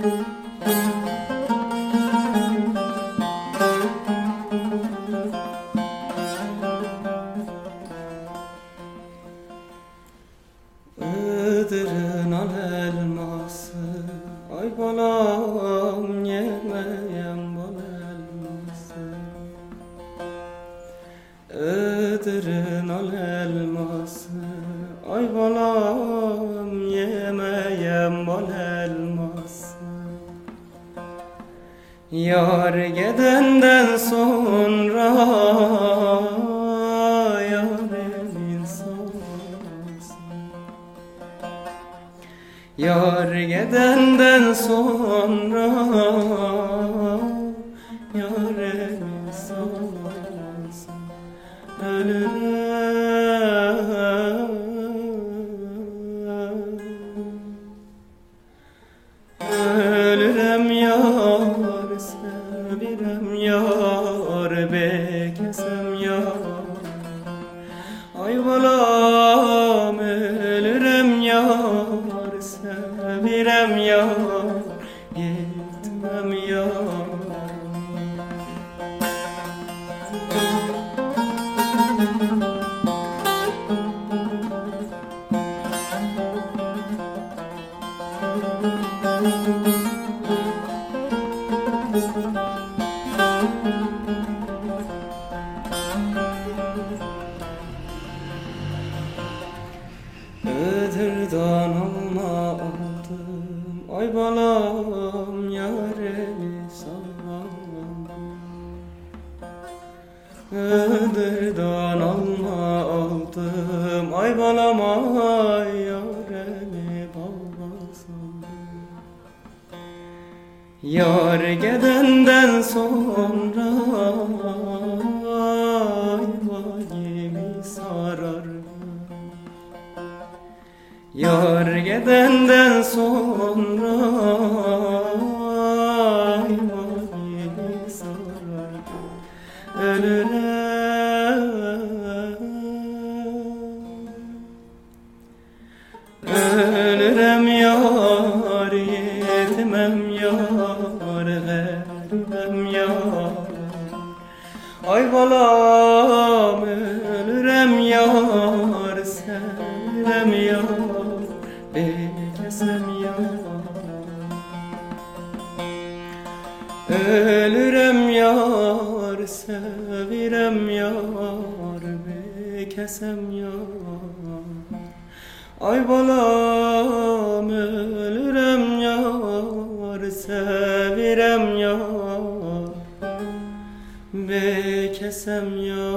Iğdır'ın al elması Ay balam yemeyem bal elması. Iğdır'ın al elması Ay balam Yar gedenden sonra sonrası. Yar gedenden sonra Iğdır'dan alma aldım. Ay balam yaremi sallam. Iğdır'dan alma aldım. Ay balam ay yaremi Yar gedenden sonra Ayvayimi sarar. Yar gedenden sonra Ayvayimi sarar. Ölürem Ölürem yar yetmem yar Ay balam ölürem yar sevmem yar beklesem yar. Ölürem yar sevirem yar bekesem yar. Ay balam به بکسم یا